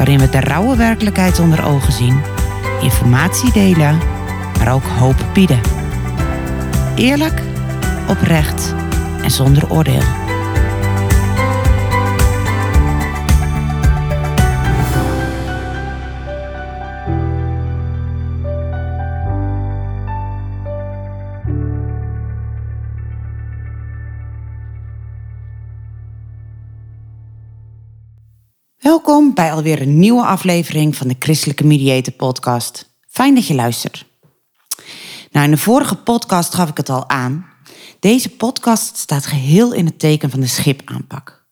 waarin we de rauwe werkelijkheid onder ogen zien, informatie delen, maar ook hoop bieden. Eerlijk, oprecht en zonder oordeel. Bij alweer een nieuwe aflevering van de Christelijke Mediator Podcast. Fijn dat je luistert. Nou, in de vorige podcast gaf ik het al aan. Deze podcast staat geheel in het teken van de schipaanpak.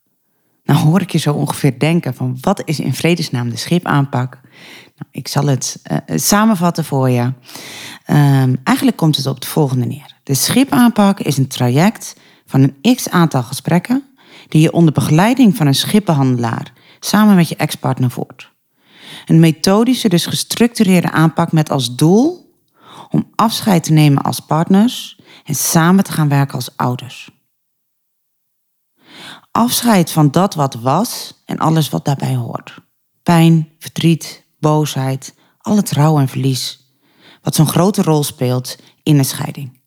Nou hoor ik je zo ongeveer denken van wat is in vredesnaam de schipaanpak? Nou, ik zal het uh, samenvatten voor je. Um, eigenlijk komt het op het volgende neer. De schipaanpak is een traject van een x aantal gesprekken die je onder begeleiding van een schippenhandelaar samen met je ex-partner voort. Een methodische, dus gestructureerde aanpak met als doel om afscheid te nemen als partners en samen te gaan werken als ouders. Afscheid van dat wat was en alles wat daarbij hoort. Pijn, verdriet, boosheid, al het rouw en verlies. Wat zo'n grote rol speelt in een scheiding.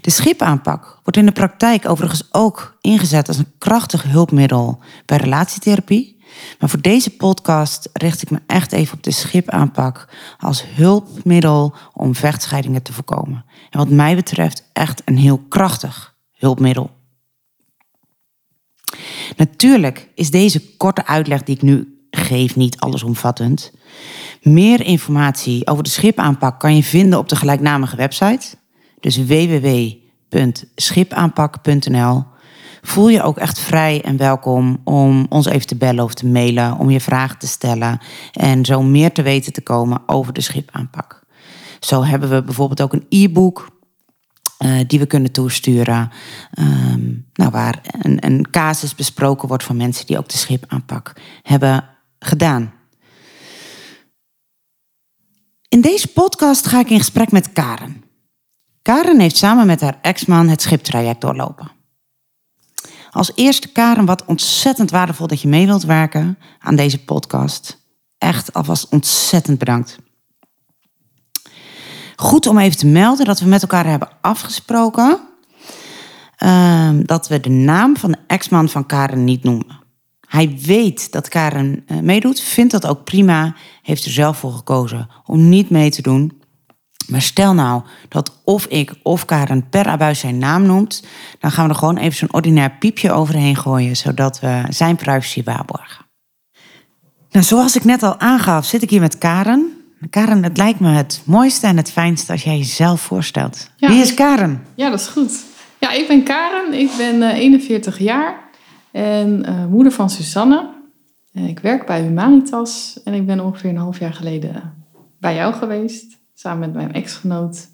De schipaanpak wordt in de praktijk overigens ook ingezet als een krachtig hulpmiddel bij relatietherapie. Maar voor deze podcast richt ik me echt even op de schipaanpak als hulpmiddel om vechtscheidingen te voorkomen. En wat mij betreft echt een heel krachtig hulpmiddel. Natuurlijk is deze korte uitleg die ik nu geef niet allesomvattend. Meer informatie over de schipaanpak kan je vinden op de gelijknamige website dus www.schipaanpak.nl. Voel je ook echt vrij en welkom om ons even te bellen of te mailen, om je vragen te stellen en zo meer te weten te komen over de schipaanpak. Zo hebben we bijvoorbeeld ook een e-book uh, die we kunnen toesturen. Um, nou, waar een, een casus besproken wordt van mensen die ook de schipaanpak hebben gedaan. In deze podcast ga ik in gesprek met Karen. Karen heeft samen met haar ex-man het schiptraject doorlopen. Als eerste, Karen, wat ontzettend waardevol dat je mee wilt werken aan deze podcast. Echt alvast ontzettend bedankt. Goed om even te melden dat we met elkaar hebben afgesproken uh, dat we de naam van de ex-man van Karen niet noemen. Hij weet dat Karen uh, meedoet, vindt dat ook prima, heeft er zelf voor gekozen om niet mee te doen. Maar stel nou dat of ik of Karen per abuis zijn naam noemt, dan gaan we er gewoon even zo'n ordinair piepje overheen gooien, zodat we zijn privacy waarborgen. Nou, zoals ik net al aangaf, zit ik hier met Karen. Karen, het lijkt me het mooiste en het fijnste als jij jezelf voorstelt. Wie is Karen? Ja, dat is goed. Ja, ik ben Karen, ik ben uh, 41 jaar en uh, moeder van Susanne. Uh, ik werk bij Humanitas en ik ben ongeveer een half jaar geleden bij jou geweest samen met mijn ex-genoot.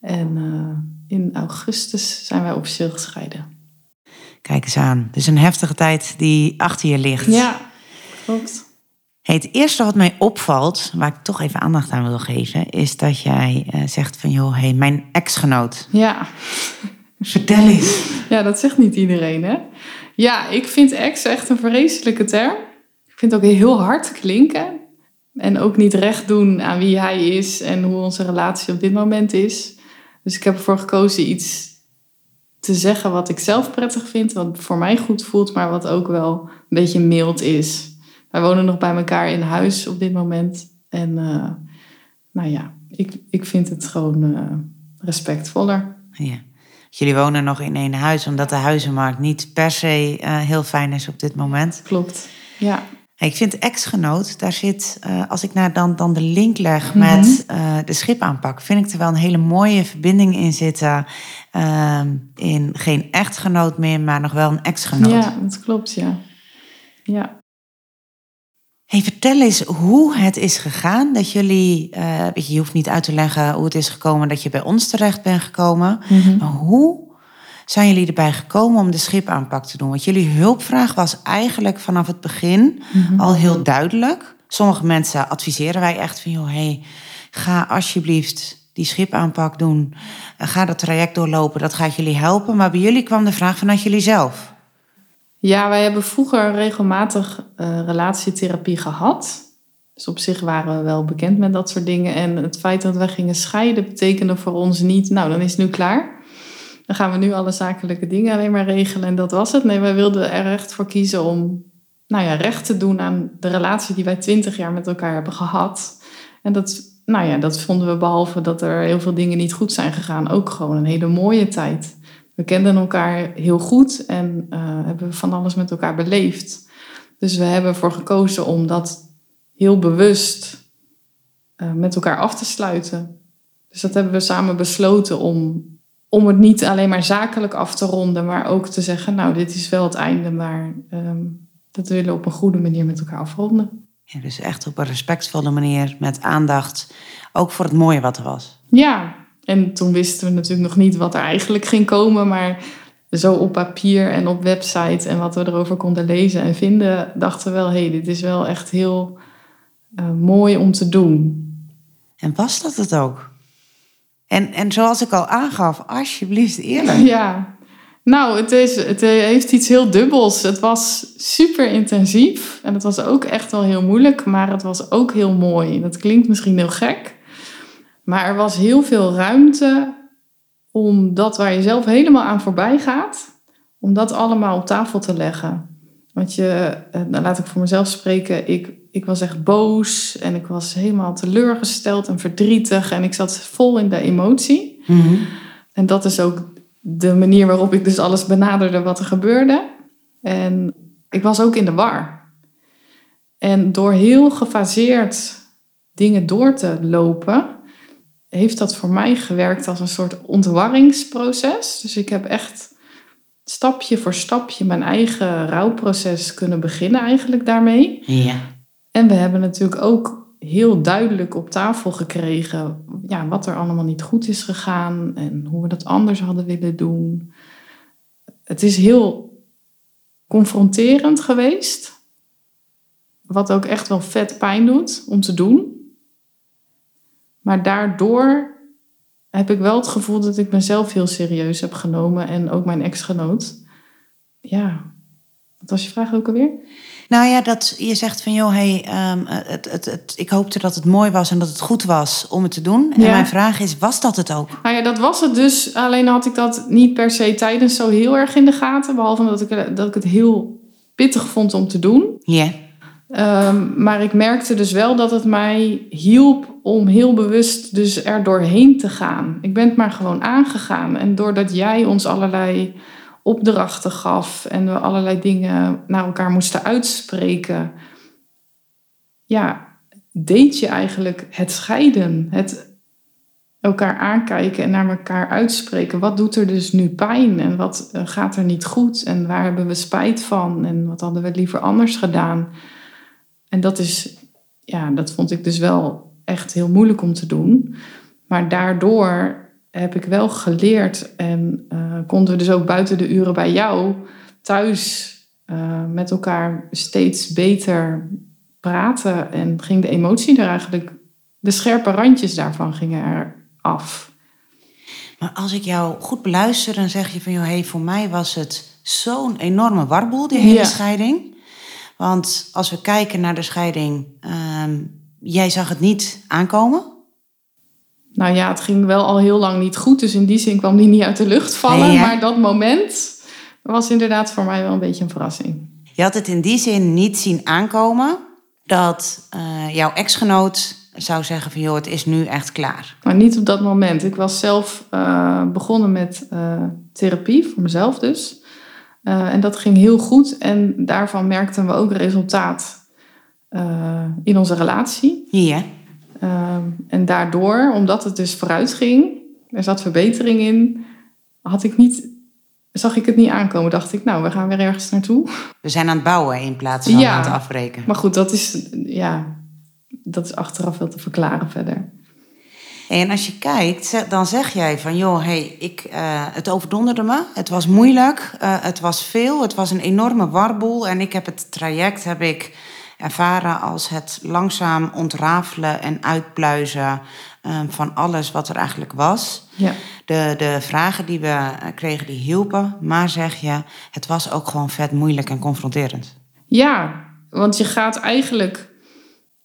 En uh, in augustus zijn wij officieel gescheiden. Kijk eens aan. Dus een heftige tijd die achter je ligt. Ja, klopt. Hey, het eerste wat mij opvalt, waar ik toch even aandacht aan wil geven, is dat jij uh, zegt van joh, hey, mijn ex-genoot. Ja. Vertel eens. Ja, dat zegt niet iedereen, hè? Ja, ik vind ex echt een vreselijke term. Ik vind het ook heel hard klinken. En ook niet recht doen aan wie hij is en hoe onze relatie op dit moment is. Dus ik heb ervoor gekozen iets te zeggen wat ik zelf prettig vind, wat voor mij goed voelt, maar wat ook wel een beetje mild is. Wij wonen nog bij elkaar in huis op dit moment. En uh, nou ja, ik, ik vind het gewoon uh, respectvoller. Ja. Jullie wonen nog in één huis, omdat de huizenmarkt niet per se uh, heel fijn is op dit moment. Klopt, ja. Ik vind ex-genoot, daar zit, uh, als ik naar dan, dan de link leg met mm -hmm. uh, de schipaanpak, vind ik er wel een hele mooie verbinding in zitten. Uh, in geen echtgenoot meer, maar nog wel een ex-genoot. Ja, dat klopt, ja. ja. Hey, vertel eens hoe het is gegaan dat jullie, weet je, je hoeft niet uit te leggen hoe het is gekomen dat je bij ons terecht bent gekomen. Maar hoe zijn jullie erbij gekomen om de schipaanpak te doen? Want jullie hulpvraag was eigenlijk vanaf het begin al heel duidelijk. Sommige mensen adviseren wij echt van, joh, hey, ga alsjeblieft die schipaanpak doen. Ga dat traject doorlopen, dat gaat jullie helpen. Maar bij jullie kwam de vraag vanuit jullie zelf. Ja, wij hebben vroeger regelmatig uh, relatietherapie gehad. Dus op zich waren we wel bekend met dat soort dingen. En het feit dat wij gingen scheiden betekende voor ons niet, nou dan is het nu klaar. Dan gaan we nu alle zakelijke dingen alleen maar regelen en dat was het. Nee, wij wilden er echt voor kiezen om nou ja, recht te doen aan de relatie die wij twintig jaar met elkaar hebben gehad. En dat, nou ja, dat vonden we behalve dat er heel veel dingen niet goed zijn gegaan, ook gewoon een hele mooie tijd. We kenden elkaar heel goed en uh, hebben van alles met elkaar beleefd. Dus we hebben ervoor gekozen om dat heel bewust uh, met elkaar af te sluiten. Dus dat hebben we samen besloten om, om het niet alleen maar zakelijk af te ronden, maar ook te zeggen, nou, dit is wel het einde, maar um, dat willen we op een goede manier met elkaar afronden. Ja, dus echt op een respectvolle manier, met aandacht, ook voor het mooie wat er was. Ja, en toen wisten we natuurlijk nog niet wat er eigenlijk ging komen, maar zo op papier en op website en wat we erover konden lezen en vinden, dachten we wel, hé, hey, dit is wel echt heel uh, mooi om te doen. En was dat het ook? En, en zoals ik al aangaf, alsjeblieft eerlijk. Ja, nou, het, is, het heeft iets heel dubbels. Het was super intensief en het was ook echt wel heel moeilijk, maar het was ook heel mooi. Dat klinkt misschien heel gek, maar er was heel veel ruimte om dat waar je zelf helemaal aan voorbij gaat, om dat allemaal op tafel te leggen. Want je, nou laat ik voor mezelf spreken, ik, ik was echt boos en ik was helemaal teleurgesteld en verdrietig en ik zat vol in de emotie. Mhm. En dat is ook de manier waarop ik dus alles benaderde wat er gebeurde. En ik was ook in de war. En door heel gefaseerd dingen door te lopen, heeft dat voor mij gewerkt als een soort ontwarringsproces. Dus ik heb echt stapje voor stapje mijn eigen rouwproces kunnen beginnen eigenlijk daarmee. Ja. En we hebben natuurlijk ook heel duidelijk op tafel gekregen ja, wat er allemaal niet goed is gegaan en hoe we dat anders hadden willen doen. Het is heel confronterend geweest, wat ook echt wel vet pijn doet om te doen. Maar daardoor heb ik wel het gevoel dat ik mezelf heel serieus heb genomen en ook mijn ex-genoot. Ja, wat was je vraag ook alweer? Nou ja, dat je zegt van joh, hey, um, het, het, het, ik hoopte dat het mooi was en dat het goed was om het te doen. En Ja. mijn vraag is, was dat het ook? Nou ja, dat was het dus. Alleen had ik dat niet per se tijdens zo heel erg in de gaten. Behalve dat ik, dat ik het heel pittig vond om te doen. Ja. Ehm, maar ik merkte dus wel dat het mij hielp om heel bewust dus er doorheen te gaan. Ik ben het maar gewoon aangegaan. En doordat jij ons allerlei opdrachten gaf en we allerlei dingen naar elkaar moesten uitspreken, ja, deed je eigenlijk het scheiden. Het elkaar aankijken en naar elkaar uitspreken. Wat doet er dus nu pijn en wat eh, gaat er niet goed en waar hebben we spijt van en wat hadden we liever anders gedaan? En dat is, ja, dat vond ik dus wel echt heel moeilijk om te doen. Maar daardoor heb ik wel geleerd en uh, konden we dus ook buiten de uren bij jou thuis uh, met elkaar steeds beter praten. En ging de emotie er eigenlijk, de scherpe randjes daarvan gingen er af. Maar als ik jou goed beluister, dan zeg je van joh, hey, voor mij was het zo'n enorme warboel, die hele Ja. scheiding. Want als we kijken naar de scheiding, ehm, jij zag het niet aankomen. Nou ja, het ging wel al heel lang niet goed. Dus in die zin kwam die niet uit de lucht vallen. Nee, maar dat moment was inderdaad voor mij wel een beetje een verrassing. Je had het in die zin niet zien aankomen dat eh, jouw ex-genoot zou zeggen van joh, het is nu echt klaar. Maar niet op dat moment. Ik was zelf eh, begonnen met eh, therapie, voor mezelf dus. Eh, en dat ging heel goed. En daarvan merkten we ook resultaat eh, in onze relatie. Ja. Ehm, en daardoor, omdat het dus vooruit ging, er zat verbetering in, had ik niet zag ik het niet aankomen. Dacht ik, nou, we gaan weer ergens naartoe. We zijn aan het bouwen in plaats van Ja. aan het afbreken. Maar goed, dat is, ja, dat is achteraf wel te verklaren verder. En als je kijkt, dan zeg jij van, joh, hey, ik, eh, het overdonderde me. Het was moeilijk, eh, het was veel, het was een enorme warboel. En ik heb het traject heb ik ervaren als het langzaam ontrafelen en uitpluizen eh, van alles wat er eigenlijk was. Ja, De, de vragen die we eh, kregen, die hielpen. Maar zeg je, het was ook gewoon vet moeilijk en confronterend. ja want je gaat eigenlijk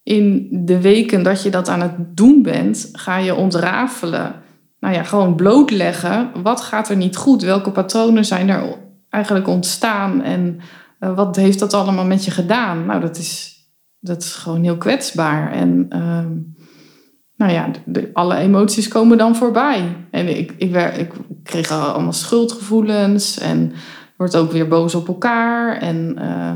in de weken dat je dat aan het doen bent, ga je ontrafelen. Nou ja, gewoon blootleggen. Wat gaat er niet goed? Welke patronen zijn er eigenlijk ontstaan? En eh, wat heeft dat allemaal met je gedaan? Nou, dat is, dat is gewoon heel kwetsbaar. En ehm, nou ja, alle emoties komen dan voorbij. En ik, ik, wer- ik kreeg al allemaal schuldgevoelens en wordt ook weer boos op elkaar. En, eh,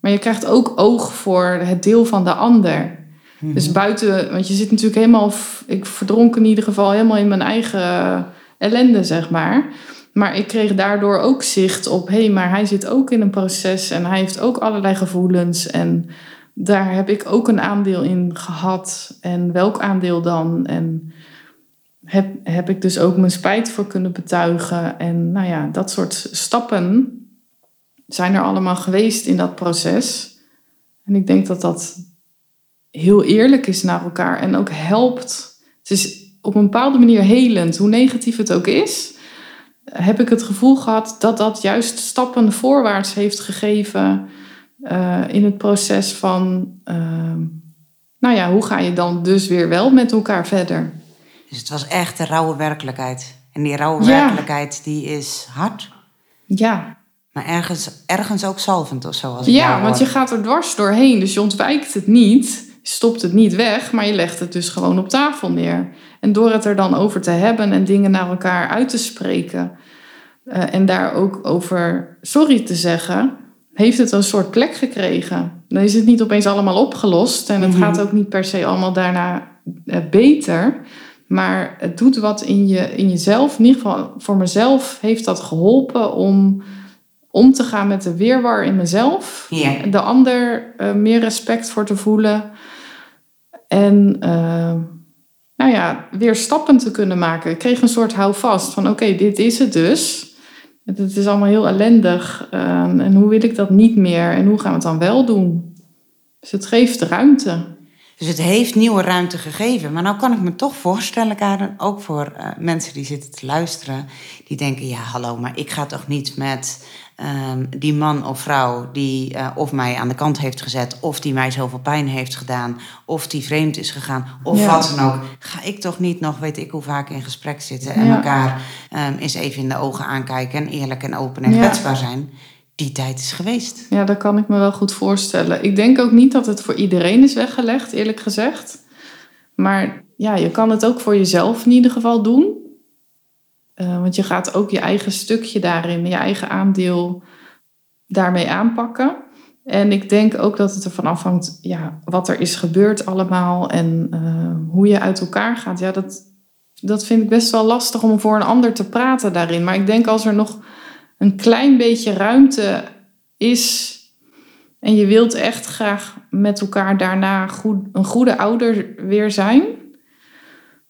maar je krijgt ook oog voor het deel van de ander. Dus buiten, want je zit natuurlijk helemaal, ik verdronk in ieder geval helemaal in mijn eigen ellende, zeg maar. Maar ik kreeg daardoor ook zicht op, hé, hey, maar hij zit ook in een proces en hij heeft ook allerlei gevoelens. En daar heb ik ook een aandeel in gehad. En welk aandeel dan? En heb, heb ik dus ook mijn spijt voor kunnen betuigen. En nou ja, dat soort stappen zijn er allemaal geweest in dat proces. En ik denk dat dat heel eerlijk is naar elkaar en ook helpt. Het is op een bepaalde manier helend, hoe negatief het ook is. Heb ik het gevoel gehad dat dat juist stappen voorwaarts heeft gegeven eh, in het proces van, ehm, nou ja, hoe ga je dan dus weer wel met elkaar verder? Dus het was echt de rauwe werkelijkheid. En die rauwe Ja. werkelijkheid, die is hard. Ja, Maar ergens, ergens ook zalvend of zo. Als ja want je gaat er dwars doorheen, dus je ontwijkt het niet, je stopt het niet weg, maar je legt het dus gewoon op tafel neer. En door het er dan over te hebben en dingen naar elkaar uit te spreken eh, en daar ook over sorry te zeggen, heeft het een soort plek gekregen. Dan is het niet opeens allemaal opgelost en het Mhm. gaat ook niet per se allemaal daarna eh, beter. Maar het doet wat in, je, in jezelf. In ieder geval voor mezelf heeft dat geholpen om om te gaan met de weerwar in mezelf. De ander eh, meer respect voor te voelen. En eh, nou ja, weer stappen te kunnen maken. Ik kreeg een soort houvast van oké, dit is het dus. Het is allemaal heel ellendig. eh, en hoe wil ik dat niet meer? En hoe gaan we het dan wel doen? Dus het geeft ruimte. Dus het heeft nieuwe ruimte gegeven. Maar nou kan ik me toch voorstellen, Karen, ook voor eh, mensen die zitten te luisteren, die denken, ja hallo, maar ik ga toch niet met ehm, die man of vrouw die eh, of mij aan de kant heeft gezet, of die mij zoveel pijn heeft gedaan, of die vreemd is gegaan, of Ja. wat dan ook. Ga ik toch niet nog, weet ik hoe vaak, in gesprek zitten en Ja. elkaar ehm, eens even in de ogen aankijken en eerlijk en open en Ja. kwetsbaar zijn. Die tijd is geweest. Ja, dat kan ik me wel goed voorstellen. Ik denk ook niet dat het voor iedereen is weggelegd, eerlijk gezegd. Maar ja, je kan het ook voor jezelf in ieder geval doen. Eh, want je gaat ook je eigen stukje daarin, je eigen aandeel daarmee aanpakken. En ik denk ook dat het ervan afhangt ja, wat er is gebeurd allemaal en eh, hoe je uit elkaar gaat. Ja, dat, dat vind ik best wel lastig om voor een ander te praten daarin. Maar ik denk als er nog een klein beetje ruimte is en je wilt echt graag met elkaar daarna goed, een goede ouder weer zijn.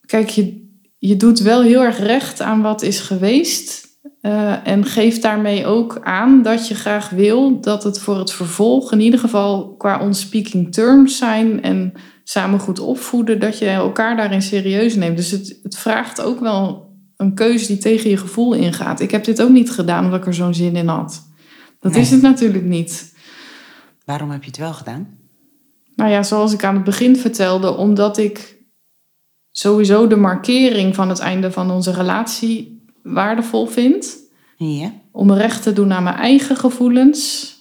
Kijk, je, je doet wel heel erg recht aan wat is geweest. eh, en geeft daarmee ook aan dat je graag wil dat het voor het vervolg, in ieder geval qua on-speaking terms zijn en samen goed opvoeden, dat je elkaar daarin serieus neemt. Dus het, het vraagt ook wel een keuze die tegen je gevoel ingaat. Ik heb dit ook niet gedaan omdat ik er zo'n zin in had. Dat Nee. is het natuurlijk niet. Waarom heb je het wel gedaan? Nou ja, zoals ik aan het begin vertelde, omdat ik sowieso de markering van het einde van onze relatie waardevol vind. Ja. Om recht te doen aan mijn eigen gevoelens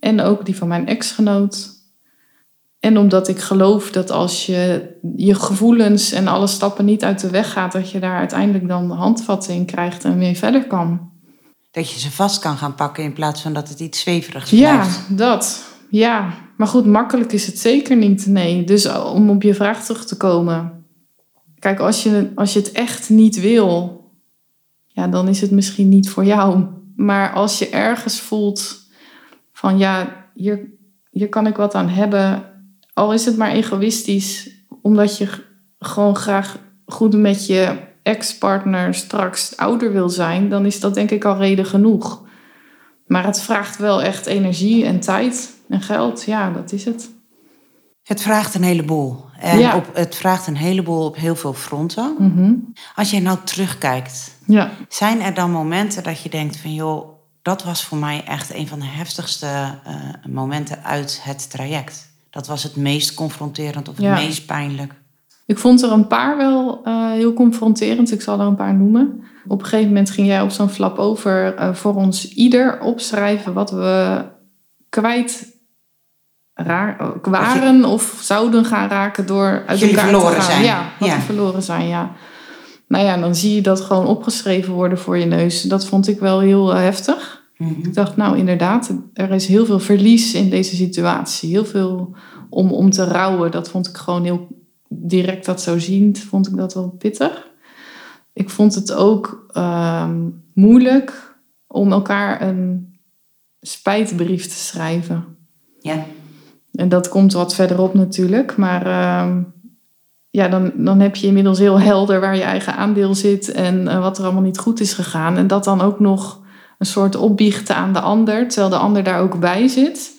en ook die van mijn ex-genoot. En omdat ik geloof dat als je je gevoelens en alle stappen niet uit de weg gaat, dat je daar uiteindelijk dan handvatten in krijgt en mee verder kan. Dat je ze vast kan gaan pakken in plaats van dat het iets zweverigs Ja, blijft. dat. Ja, maar goed, makkelijk is het zeker niet. Nee, dus om op je vraag terug te komen. Kijk, als je, als je het echt niet wil, ja, dan is het misschien niet voor jou. Maar als je ergens voelt van ja, hier, hier kan ik wat aan hebben, al is het maar egoïstisch, omdat je gewoon graag goed met je ex-partner straks ouder wil zijn, dan is dat denk ik al reden genoeg. Maar het vraagt wel echt energie en tijd en geld. Ja, dat is het. Het vraagt een heleboel. En Ja. op, het vraagt een heleboel op heel veel fronten. Mhm. Als je nou terugkijkt, Ja. zijn er dan momenten dat je denkt van joh, dat was voor mij echt een van de heftigste eh, momenten uit het traject. Dat was het meest confronterend of het meest pijnlijk. Ik vond er een paar wel eh, heel confronterend. Ik zal er een paar noemen. Op een gegeven moment ging jij op zo'n flap over eh, voor ons ieder opschrijven wat we kwijt raar, waren of zouden gaan raken door uit elkaar verloren te gaan. zijn. Ja, wat Ja. we verloren zijn, ja. Nou ja, dan zie je dat gewoon opgeschreven worden voor je neus. Dat vond ik wel heel eh, Mhm. Ik dacht, nou inderdaad, er is heel veel verlies in deze situatie. Heel veel om, om te rouwen. Dat vond ik gewoon heel direct dat zo ziend, vond ik dat wel pittig. Ik vond het ook ehm, moeilijk om elkaar een spijtbrief te schrijven. Ja. En dat komt wat verderop natuurlijk. Maar ehm, ja, dan, dan heb je inmiddels heel helder waar je eigen aandeel zit en eh, wat er allemaal niet goed is gegaan. En dat dan ook nog een soort opbiechten aan de ander, terwijl de ander daar ook bij zit.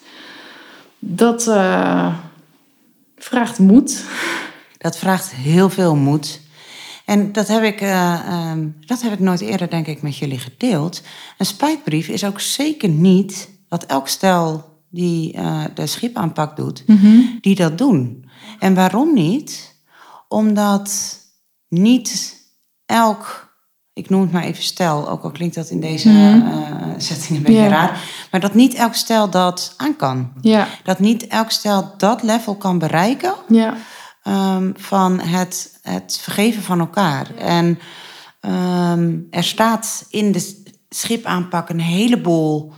Dat eh, vraagt moed. Dat vraagt heel veel moed. En dat heb, ik, eh, ehm, dat heb ik nooit eerder, denk ik, met jullie gedeeld. Een spijtbrief is ook zeker niet wat elk stel die eh, de schipaanpak doet, die dat doen. En waarom niet? Omdat niet elk, ik noem het maar even stel, ook al klinkt dat in deze eh, setting een beetje raar, maar dat niet elk stel dat aan kan. Ja, Dat niet elk stel dat level kan bereiken ja, ehm, van het, het vergeven van elkaar. En ehm, er staat in de schipaanpak een heleboel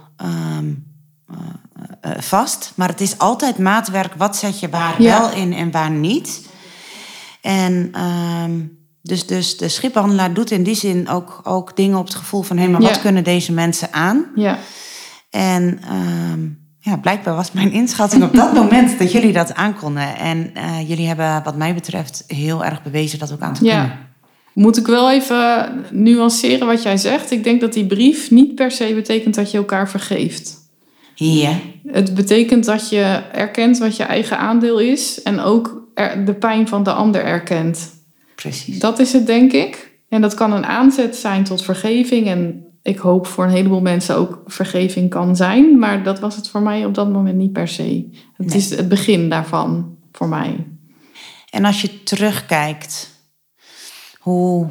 eh, vast. Maar het is altijd maatwerk. Wat zet je waar wel in en waar niet? En ehm, dus, dus de schiphandelaar doet in die zin ook, ook dingen op het gevoel van... hé, maar wat Ja. kunnen deze mensen aan? ja. En ehm, ja, blijkbaar was mijn inschatting op dat moment dat jullie dat aankonden. En eh, jullie hebben, wat mij betreft, heel erg bewezen dat ook aan te kunnen. Ja. Moet ik wel even nuanceren wat jij zegt. Ik denk dat die brief niet per se betekent dat je elkaar vergeeft. Ja. Het betekent dat je erkent wat je eigen aandeel is en ook er- de pijn van de ander erkent. Precies. Dat is het, denk ik. En dat kan een aanzet zijn tot vergeving. En ik hoop voor een heleboel mensen ook vergeving kan zijn. Maar dat was het voor mij op dat moment niet per se. Het Nee. is het begin daarvan voor mij. En als je terugkijkt, hoe,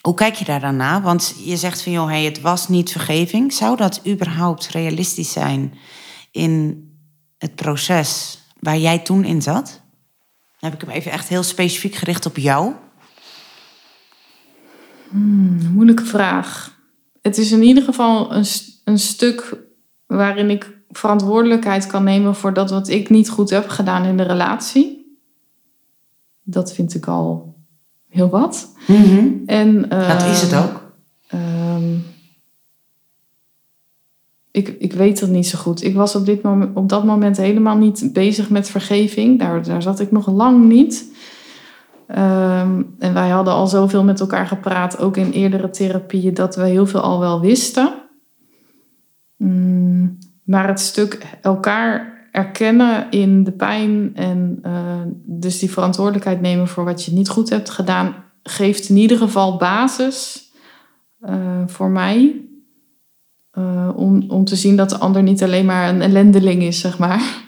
hoe kijk je daar dan naar? Want je zegt van, joh, hey, het was niet vergeving. Zou dat überhaupt realistisch zijn in het proces waar jij toen in zat? Dan heb ik hem even echt heel specifiek gericht op jou. Een moeilijke vraag. Het is in ieder geval een, een stuk waarin ik verantwoordelijkheid kan nemen voor dat wat ik niet goed heb gedaan in de relatie. Dat vind ik al heel wat. En, Dat is het ehm, ook. Ik, ik weet het niet zo goed. Ik was op, dit moment, op dat moment helemaal niet bezig met vergeving. Daar, daar zat ik nog lang niet. Ehm, en wij hadden al zoveel met elkaar gepraat, ook in eerdere therapieën, dat we heel veel al wel wisten. Mm, maar het stuk elkaar erkennen in de pijn en eh, dus die verantwoordelijkheid nemen voor wat je niet goed hebt gedaan, geeft in ieder geval basis eh, voor mij. Eh, om, om te zien dat de ander niet alleen maar een ellendeling is, zeg maar.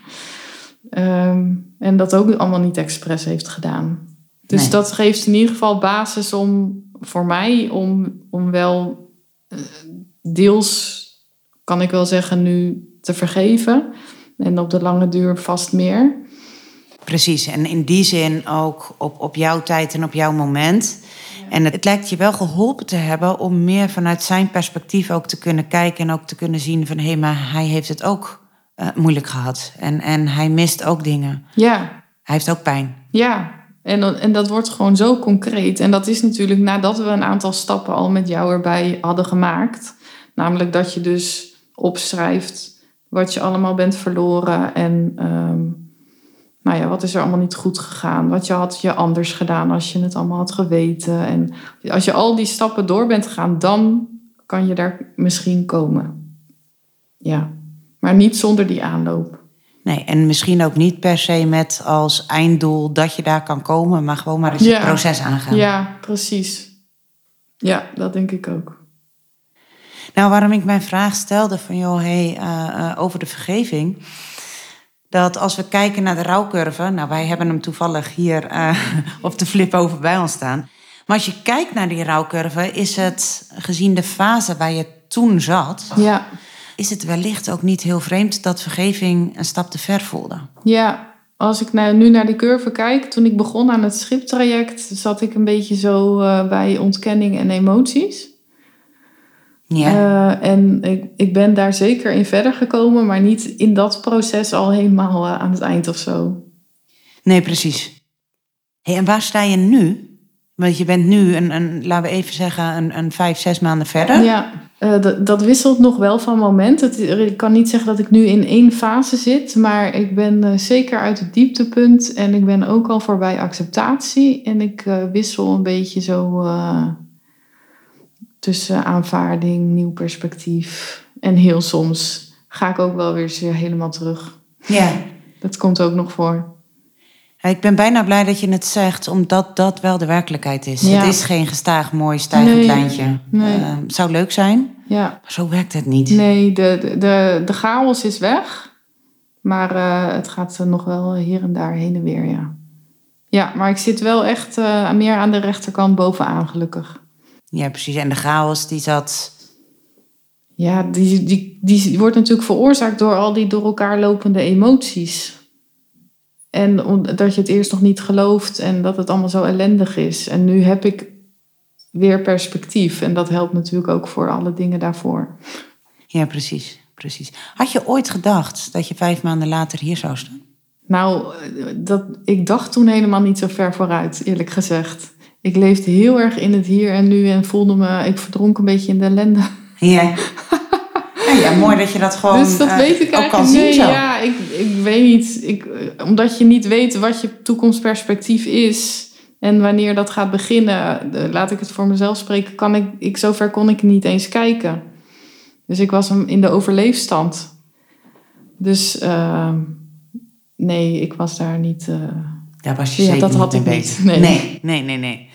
Ehm, en dat ook allemaal niet expres heeft gedaan. Dus Nee. dat geeft in ieder geval basis om voor mij om, om wel eh, deels, kan ik wel zeggen, nu te vergeven. En op de lange duur vast meer. Precies, en in die zin ook op, op jouw tijd en op jouw moment. En het, lijkt je wel geholpen te hebben om meer vanuit zijn perspectief ook te kunnen kijken en ook te kunnen zien van hé, maar hij heeft het ook eh, moeilijk gehad. En, en hij mist ook dingen. Ja, Hij heeft ook pijn. ja. En, en dat wordt gewoon zo concreet. En dat is natuurlijk nadat we een aantal stappen al met jou erbij hadden gemaakt. Namelijk dat je dus opschrijft wat je allemaal bent verloren. En ehm, nou ja, wat is er allemaal niet goed gegaan? Wat je had je anders gedaan als je het allemaal had geweten. En als je al die stappen door bent gegaan, dan kan je daar misschien komen. Ja, maar niet zonder die aanloop. Nee, en misschien ook niet per se met als einddoel dat je daar kan komen, maar gewoon maar eens Ja. het proces aangaan. Ja, precies. Ja, dat denk ik ook. Nou, waarom ik mijn vraag stelde van joh, hey, eh, eh, over de vergeving. Dat als we kijken naar de rouwcurve, nou wij hebben hem toevallig hier eh, op de flip over bij ons staan. Maar als je kijkt naar die rouwcurve, is het gezien de fase waar je toen zat, Ja, is het wellicht ook niet heel vreemd dat vergeving een stap te ver voelde. ja. Als ik nou, nu naar die curve kijk, toen ik begon aan het schiptraject, zat ik een beetje zo eh, bij ontkenning en emoties. Ja, Eh, en ik, ik ben daar zeker in verder gekomen, maar niet in dat proces al helemaal eh, aan het eind of zo. nee, precies. Hey, en waar sta je nu? Want je bent nu, een, een, laten we even zeggen, een, een vijf, zes maanden verder. Ja, eh, dat, wisselt nog wel van moment. Het, ik kan niet zeggen dat ik nu in één fase zit, maar ik ben zeker uit het dieptepunt en ik ben ook al voorbij acceptatie. En ik wissel een beetje zo tussen aanvaarding, nieuw perspectief en heel soms ga ik ook wel weer eens helemaal terug. ja. Dat komt ook nog voor. Ja, Ik ben bijna blij dat je het zegt, omdat dat wel de werkelijkheid is. Ja. Het is geen gestaag, mooi, stijgend Nee, lijntje. nee. Eh, het zou leuk zijn, Ja, maar zo werkt het niet. nee, de, de, de, de chaos is weg, maar eh, het gaat nog wel hier en daar heen en weer, ja. Ja, maar ik zit wel echt eh, meer aan de rechterkant bovenaan, gelukkig. Ja, precies. En de chaos die zat... Ja, die, die, die wordt natuurlijk veroorzaakt door al die door elkaar lopende emoties. En omdat je het eerst nog niet gelooft en dat het allemaal zo ellendig is. En nu heb ik weer perspectief. En dat helpt natuurlijk ook voor alle dingen daarvoor. Ja, precies, precies. Had je ooit gedacht dat je vijf maanden later hier zou staan? Nou, dat, ik dacht toen helemaal niet zo ver vooruit, eerlijk gezegd. Ik leefde heel erg in het hier en nu en voelde me, ik verdronk een beetje in de ellende. Ja. ja, ja, mooi dat je dat gewoon dus dat eh, weet ik ook kan zien nee, zo. ja, ik, ik weet niet. Ik, omdat je niet weet wat je toekomstperspectief is en wanneer dat gaat beginnen, laat ik het voor mezelf spreken, kan ik, ik zover kon ik niet eens kijken. Dus ik was hem in de overleefstand. Dus eh, nee, ik was daar niet. eh, Daar was je Ja, zeker dat had niet ik mee niet. bezig. Nee. nee, nee, nee. nee.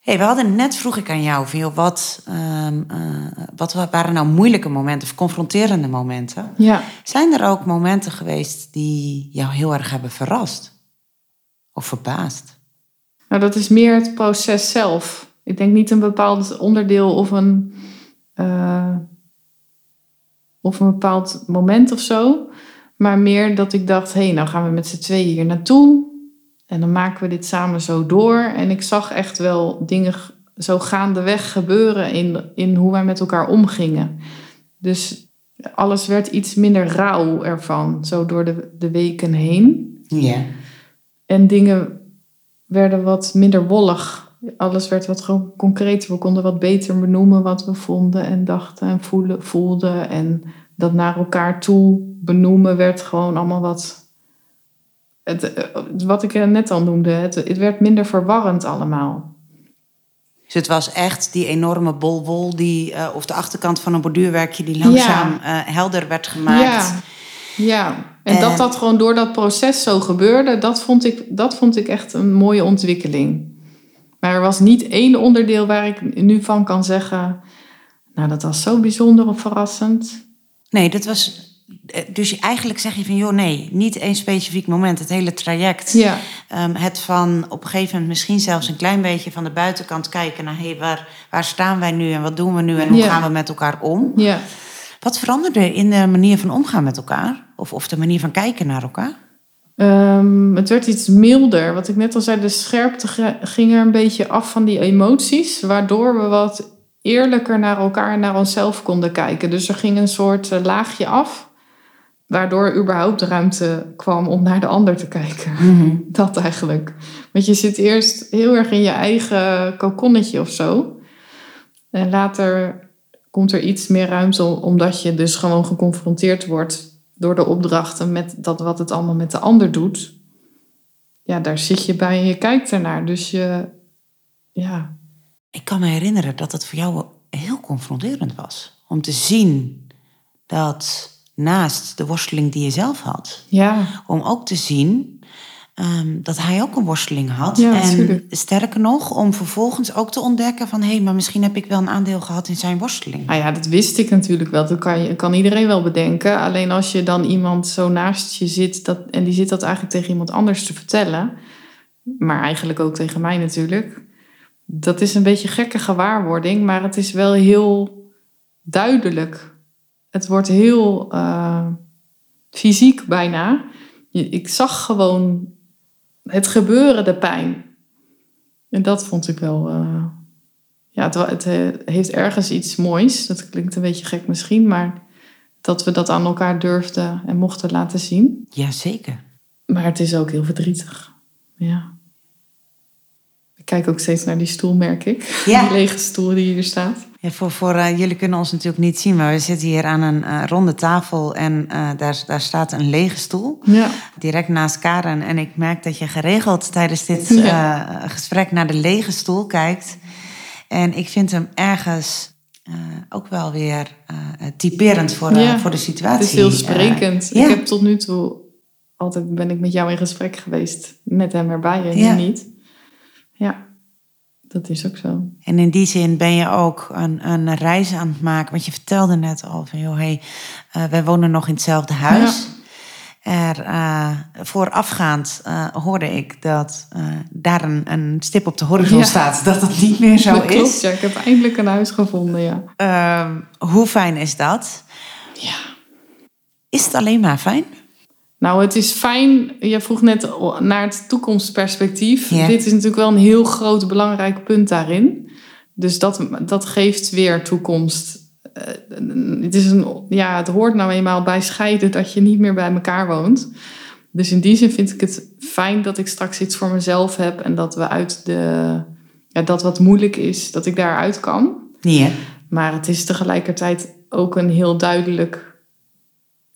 Hey, we hadden net, vroeg ik aan jou, van, joh, wat, ehm, eh, wat waren nou moeilijke momenten of confronterende momenten? ja. Zijn er ook momenten geweest die jou heel erg hebben verrast? Of verbaasd? Nou, dat is meer het proces zelf. Ik denk niet een bepaald onderdeel of een, eh, of een bepaald moment of zo. Maar meer dat ik dacht, hé, hey, nou gaan we met z'n tweeën hier naartoe. En dan maken we dit samen zo door. En ik zag echt wel dingen zo gaandeweg gebeuren in, in hoe wij met elkaar omgingen. Dus alles werd iets minder rauw ervan, zo door de, de weken heen. Ja. En dingen werden wat minder wollig. Alles werd wat gewoon concreter. We konden wat beter benoemen wat we vonden en dachten en voelen, voelden. En dat naar elkaar toe benoemen werd gewoon allemaal wat... Het, eh, wat ik net al noemde, het, het werd minder verwarrend allemaal. Dus het was echt die enorme bol wol, die, eh, of de achterkant van een borduurwerkje die langzaam eh, helder werd gemaakt. Ja, ja. en En- dat dat gewoon door dat proces zo gebeurde, dat vond, ik, dat vond ik echt een mooie ontwikkeling. Maar er was niet één onderdeel waar ik nu van kan zeggen, nou dat was zo bijzonder of verrassend. Nee, dat was. Eh, Dus eigenlijk zeg je van, joh, nee, niet één specifiek moment. Het hele traject. Ja, Ehm, het van op een gegeven moment misschien zelfs een klein beetje van de buitenkant kijken naar, hé, hey, waar, waar staan wij nu en wat doen we nu en hoe Ja. gaan we met elkaar om? ja. Wat veranderde in de manier van omgaan met elkaar? Of, of de manier van kijken naar elkaar? Ehm, het werd iets milder. Wat ik net al zei, de scherpte ging er een beetje af van die emoties, waardoor we wat eerlijker naar elkaar en naar onszelf konden kijken. Dus er ging een soort eh, laagje af. Waardoor überhaupt de ruimte kwam om naar de ander te kijken. Dat eigenlijk. Want je zit eerst heel erg in je eigen kokonnetje of zo. En later komt er iets meer ruimte omdat je dus gewoon geconfronteerd wordt door de opdrachten met dat wat het allemaal met de ander doet. Ja, daar zit je bij en je kijkt ernaar. Dus je, ja. Ik kan me herinneren dat het voor jou heel confronterend was. Om te zien dat naast de worsteling die je zelf had. Ja. Om ook te zien Ehm, dat hij ook een worsteling had. Ja, en sterker nog, om vervolgens ook te ontdekken van... hé, hey, maar misschien heb ik wel een aandeel gehad in zijn worsteling. Nou ja, dat wist ik natuurlijk wel. Dat kan, je, kan iedereen wel bedenken. Alleen als je dan iemand zo naast je zit... Dat, en die zit dat eigenlijk tegen iemand anders te vertellen... maar eigenlijk ook tegen mij natuurlijk... dat is een beetje gekke gewaarwording... maar het is wel heel duidelijk. Het wordt heel uh, fysiek bijna... Ik zag gewoon het gebeuren, de pijn. En dat vond ik wel. Uh, ja, het, het, eh, heeft ergens iets moois. Dat klinkt een beetje gek misschien, maar dat we dat aan elkaar durfden en mochten laten zien. Jazeker. Maar het is ook heel verdrietig. Ja. Ik kijk ook steeds naar die stoel, merk ik. Ja. Die lege stoel die hier staat. Ja, voor, voor uh, jullie kunnen ons natuurlijk niet zien, maar we zitten hier aan een uh, ronde tafel en uh, daar, daar staat een lege stoel. Ja. Direct naast Karen. En ik merk dat je geregeld tijdens dit ja. gesprek naar de lege stoel kijkt. En ik vind hem ergens ook wel weer typerend voor, ja. voor de situatie. Het is heel sprekend. ik heb tot nu toe altijd ben ik met jou in gesprek geweest met hem erbij en nu niet. Ja. Dat is ook zo. En in die zin ben je ook een, een reis aan het maken. Want je vertelde net al van, joh, hey, uh, wij wonen nog in hetzelfde huis. Ja. Er, uh, voorafgaand uh, hoorde ik dat daar een, een, stip op de horizon ja. staat. Dat dat niet meer zo dat is. Klopt, ja. Ik heb eindelijk een huis gevonden, ja. Ehm, hoe fijn is dat? Ja. Is het alleen maar fijn? Nou, het is fijn. Je vroeg net naar het toekomstperspectief. Dit is natuurlijk wel een heel groot belangrijk punt daarin. Dus dat, dat geeft weer toekomst. Uh, het, is een, ja, het hoort nou eenmaal bij scheiden dat je niet meer bij elkaar woont. Dus in die zin vind ik het fijn dat ik straks iets voor mezelf heb en dat we uit de. Ja, dat wat moeilijk is, dat ik daaruit kan. Ja. Maar het is tegelijkertijd ook een heel duidelijk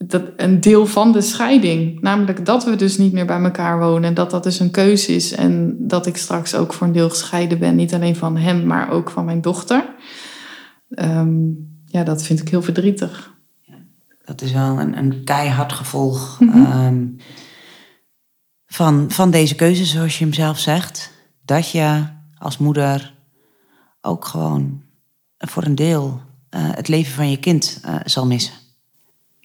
dat een deel van de scheiding. Namelijk dat we dus niet meer bij elkaar wonen. En dat dat dus een keuze is. En dat ik straks ook voor een deel gescheiden ben. Niet alleen van hem, maar ook van mijn dochter. Um, ja, dat vind ik heel verdrietig. Dat is wel een, een keihard gevolg mm -hmm. um, van, van deze keuze, zoals je hem zelf zegt. Dat je als moeder ook gewoon voor een deel uh, het leven van je kind uh, zal missen.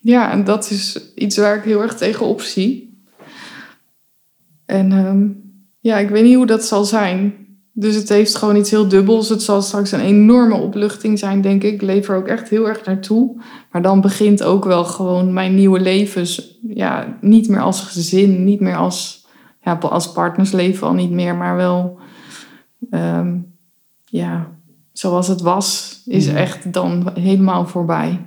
Ja, en dat is iets waar ik heel erg tegenop zie. En um, ja, ik weet niet hoe dat zal zijn. Dus het heeft gewoon iets heel dubbels. Het zal straks een enorme opluchting zijn, denk ik. Ik leef er ook echt heel erg naartoe. Maar dan begint ook wel gewoon mijn nieuwe leven. Ja, niet meer als gezin, niet meer als, ja, als partnersleven al niet meer, maar wel, um, ja, zoals het was, is echt dan helemaal voorbij.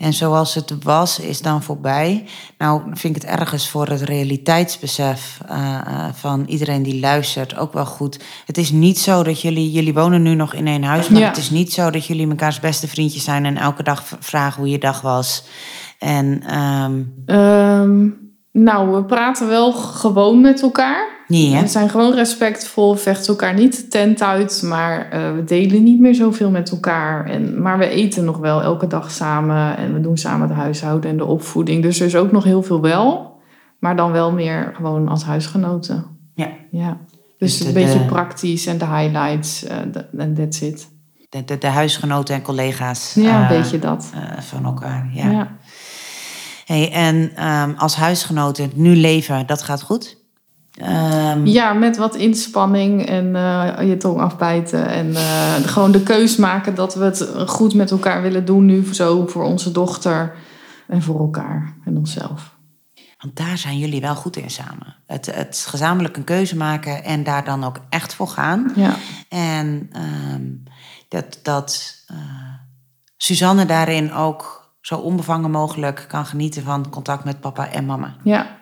En zoals het was, is dan voorbij. Nou, vind ik het ergens voor het realiteitsbesef uh, van iedereen die luistert ook wel goed. Het is niet zo dat jullie, jullie wonen nu nog in één huis, maar ja. het is niet zo dat jullie mekaars beste vriendjes zijn en elke dag vragen hoe je dag was. En, um... um, nou, we praten wel gewoon met elkaar. Ja. We zijn gewoon respectvol, vechten elkaar niet de tent uit, maar uh, we delen niet meer zoveel met elkaar. En, maar we eten nog wel elke dag samen en we doen samen het huishouden en de opvoeding. Dus er is ook nog heel veel wel, maar dan wel meer gewoon als huisgenoten. Ja. ja. Dus, dus de, een beetje de, praktisch en de highlights en uh, that's it. De, de, de, huisgenoten en collega's. Ja, uh, een beetje dat. van elkaar, ja. ja. Hey, en um, als huisgenoten nu leven, dat gaat goed? Um... Ja, met wat inspanning en uh, je tong afbijten. En uh, gewoon de keus maken dat we het goed met elkaar willen doen nu. Zo voor onze dochter en voor elkaar en onszelf. Want daar zijn jullie wel goed in samen. Het, het gezamenlijk een keuze maken en daar dan ook echt voor gaan. Ja. En um, dat, dat uh, Suzanne daarin ook zo onbevangen mogelijk kan genieten van contact met papa en mama. Ja,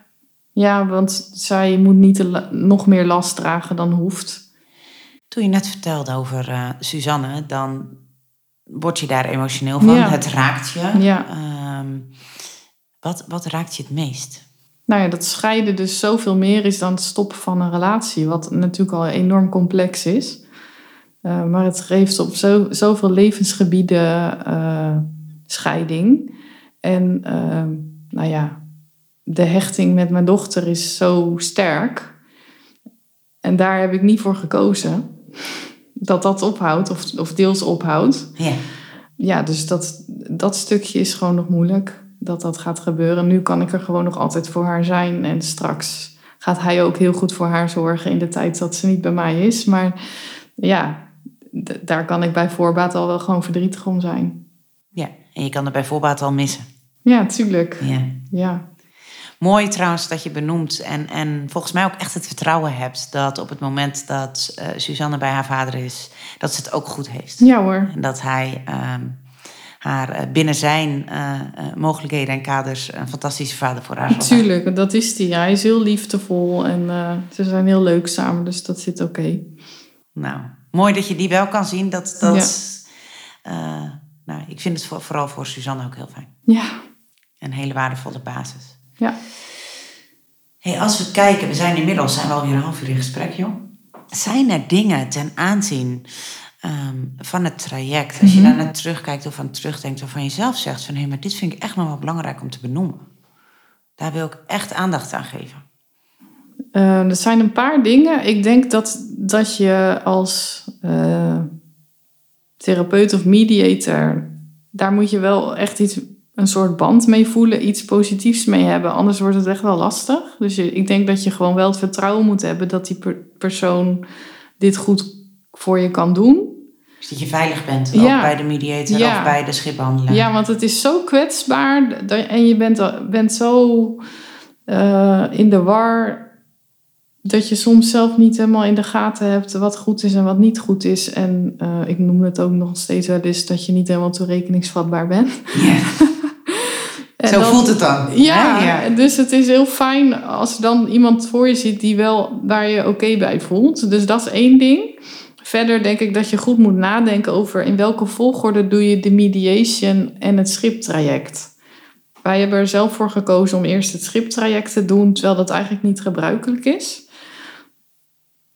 ja want zij moet niet nog meer last dragen dan hoeft. Toen je net vertelde over eh, Suzanne, dan word je daar emotioneel van. Ja. Het raakt je. Ja. Ehm, wat, wat raakt je het meest? Nou ja, dat scheiden dus zoveel meer is dan het stoppen van een relatie. Wat natuurlijk al enorm complex is. Eh, maar het geeft op zo, zoveel levensgebieden eh, scheiding. En eh, nou ja, de hechting met mijn dochter is zo sterk. En daar heb ik niet voor gekozen. Dat dat ophoudt of, of deels ophoudt. Ja. Ja, dus dat, dat stukje is gewoon nog moeilijk. Dat dat gaat gebeuren. Nu kan ik er gewoon nog altijd voor haar zijn. En straks gaat hij ook heel goed voor haar zorgen in de tijd dat ze niet bij mij is. Maar ja, daar kan ik bij voorbaat al wel gewoon verdrietig om zijn. ja, en je kan er bij voorbaat al missen. Ja, tuurlijk. Ja. Ja, Mooi trouwens dat je benoemt en, en volgens mij ook echt het vertrouwen hebt dat op het moment dat eh, Suzanne bij haar vader is, dat ze het ook goed heeft. ja hoor. En dat hij ehm, haar eh, binnen zijn eh, mogelijkheden en kaders een fantastische vader voor haar zijn. Tuurlijk, dat is hij. Hij is heel liefdevol en ze zijn heel leuk samen. Dus dat zit oké. Nou, mooi dat je die wel kan zien. Dat, dat, nou, ik vind het voor- vooral voor Suzanne ook heel fijn. Ja, Een hele waardevolle basis. Ja. Hey, als we kijken, we zijn inmiddels zijn we alweer een half uur in gesprek, joh. Zijn er dingen ten aanzien ehm, van het traject, als je daar naar terugkijkt of aan terugdenkt, waarvan je zelf zegt van hé, maar dit vind ik echt nog wel belangrijk om te benoemen. Daar wil ik echt aandacht aan geven. Eh, er zijn een paar dingen. Ik denk dat, dat je als eh, therapeut of mediator, daar moet je wel echt iets, een soort band mee voelen, iets positiefs mee hebben. Anders wordt het echt wel lastig. Dus ik denk dat je gewoon wel het vertrouwen moet hebben dat die per- persoon dit goed voor je kan doen. Dus dat je veilig bent, Ja. ook bij de mediator Ja. of bij de schiphandelaar. Ja, want het is zo kwetsbaar en je bent, bent zo eh, in de war dat je soms zelf niet helemaal in de gaten hebt wat goed is en wat niet goed is. En eh, ik noem het ook nog steeds wel eens dat je niet helemaal toerekeningsvatbaar bent. Ja. En Zo dan- voelt het dan. Ja, dus het is heel fijn als er dan iemand voor je zit die wel waar je oké bij voelt. Dus dat is één ding. Verder denk ik dat je goed moet nadenken over in welke volgorde doe je de mediation en het schiptraject. Wij hebben er zelf voor gekozen om eerst het schiptraject te doen, terwijl dat eigenlijk niet gebruikelijk is.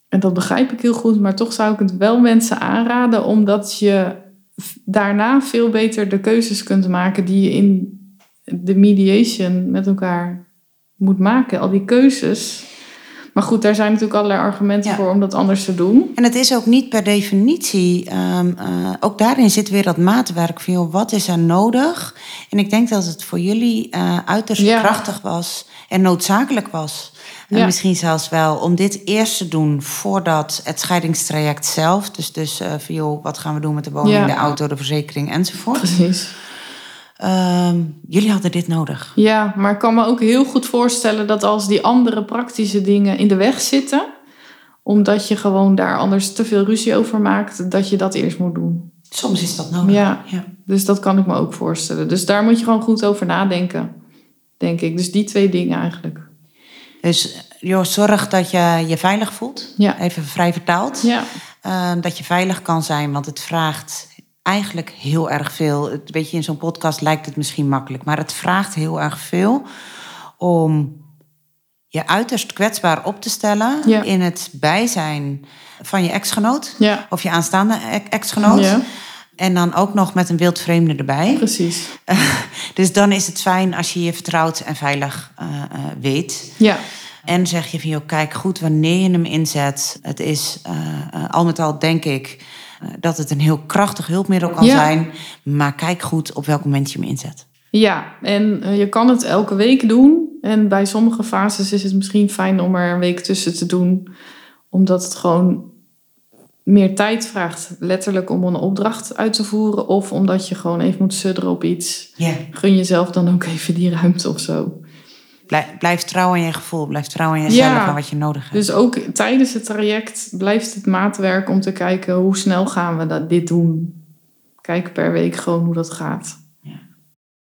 En dat begrijp ik heel goed, maar toch zou ik het wel mensen aanraden, omdat je daarna veel beter de keuzes kunt maken die je in de mediation met elkaar moet maken. Al die keuzes. Maar goed, daar zijn natuurlijk allerlei argumenten Ja. voor om dat anders te doen. En het is ook niet per definitie, ehm, eh, ook daarin zit weer dat maatwerk van joh, wat is er nodig? En ik denk dat het voor jullie eh, uiterst Ja. krachtig was en noodzakelijk was. En Ja. misschien zelfs wel om dit eerst te doen voordat het scheidingstraject zelf. Dus, dus eh, van joh, wat gaan we doen met de woning, de auto, de verzekering enzovoort. Precies. Ehm, jullie hadden dit nodig. Ja, maar ik kan me ook heel goed voorstellen dat als die andere praktische dingen in de weg zitten, omdat je gewoon daar anders te veel ruzie over maakt, dat je dat eerst moet doen. Soms is dat nodig. Ja. ja. Dus dat kan ik me ook voorstellen. Dus daar moet je gewoon goed over nadenken, denk ik. Dus die twee dingen eigenlijk. Dus joh, zorg dat je je veilig voelt. Ja. Even vrij vertaald. Ja, Ehm, dat je veilig kan zijn, want het vraagt eigenlijk heel erg veel. Het, weet je, in zo'n podcast lijkt het misschien makkelijk, maar het vraagt heel erg veel om je uiterst kwetsbaar op te stellen Ja. in het bijzijn van je ex-genoot ja, of je aanstaande e- ex-genoot. ja En dan ook nog met een wildvreemde erbij. precies. dus dan is het fijn als je je vertrouwd en veilig eh, eh, weet. Ja, En zeg je van, joh, kijk goed wanneer je hem inzet. Het is eh, al met al, denk ik, dat het een heel krachtig hulpmiddel kan Ja. zijn. Maar kijk goed op welk moment je hem inzet. Ja, en eh, je kan het elke week doen. En bij sommige fases is het misschien fijn om er een week tussen te doen. Omdat het gewoon meer tijd vraagt. Letterlijk om een opdracht uit te voeren. Of omdat je gewoon even moet sudderen op iets. Ja. Gun jezelf dan ook even die ruimte of zo. Blijf, blijf trouw aan je gevoel. Blijf trouw aan jezelf Ja. en wat je nodig hebt. Dus ook tijdens het traject blijft het maatwerk om te kijken hoe snel gaan we dat, dit doen. Kijk per week gewoon hoe dat gaat.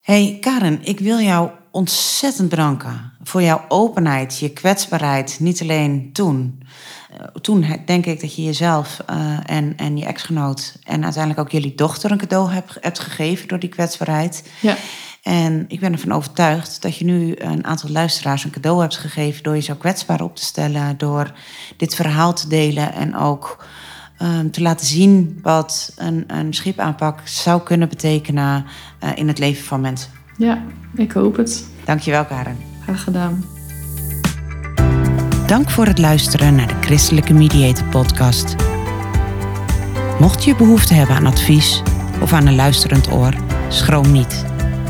Hey Karen, ik wil jou ontzettend bedanken voor jouw openheid, je kwetsbaarheid. Niet alleen toen. Uh, toen denk ik dat je jezelf uh, en, en je echtgenoot en uiteindelijk ook jullie dochter een cadeau hebt, hebt gegeven door die kwetsbaarheid. Ja. En ik ben ervan overtuigd dat je nu een aantal luisteraars een cadeau hebt gegeven door je zo kwetsbaar op te stellen, door dit verhaal te delen en ook um, te laten zien wat een, een schipaanpak zou kunnen betekenen uh, in het leven van mensen. Ja, ik hoop het. Dankjewel, Karen. Graag gedaan. Dank voor het luisteren naar de Christelijke Mediator Podcast. Mocht je behoefte hebben aan advies of aan een luisterend oor, schroom niet.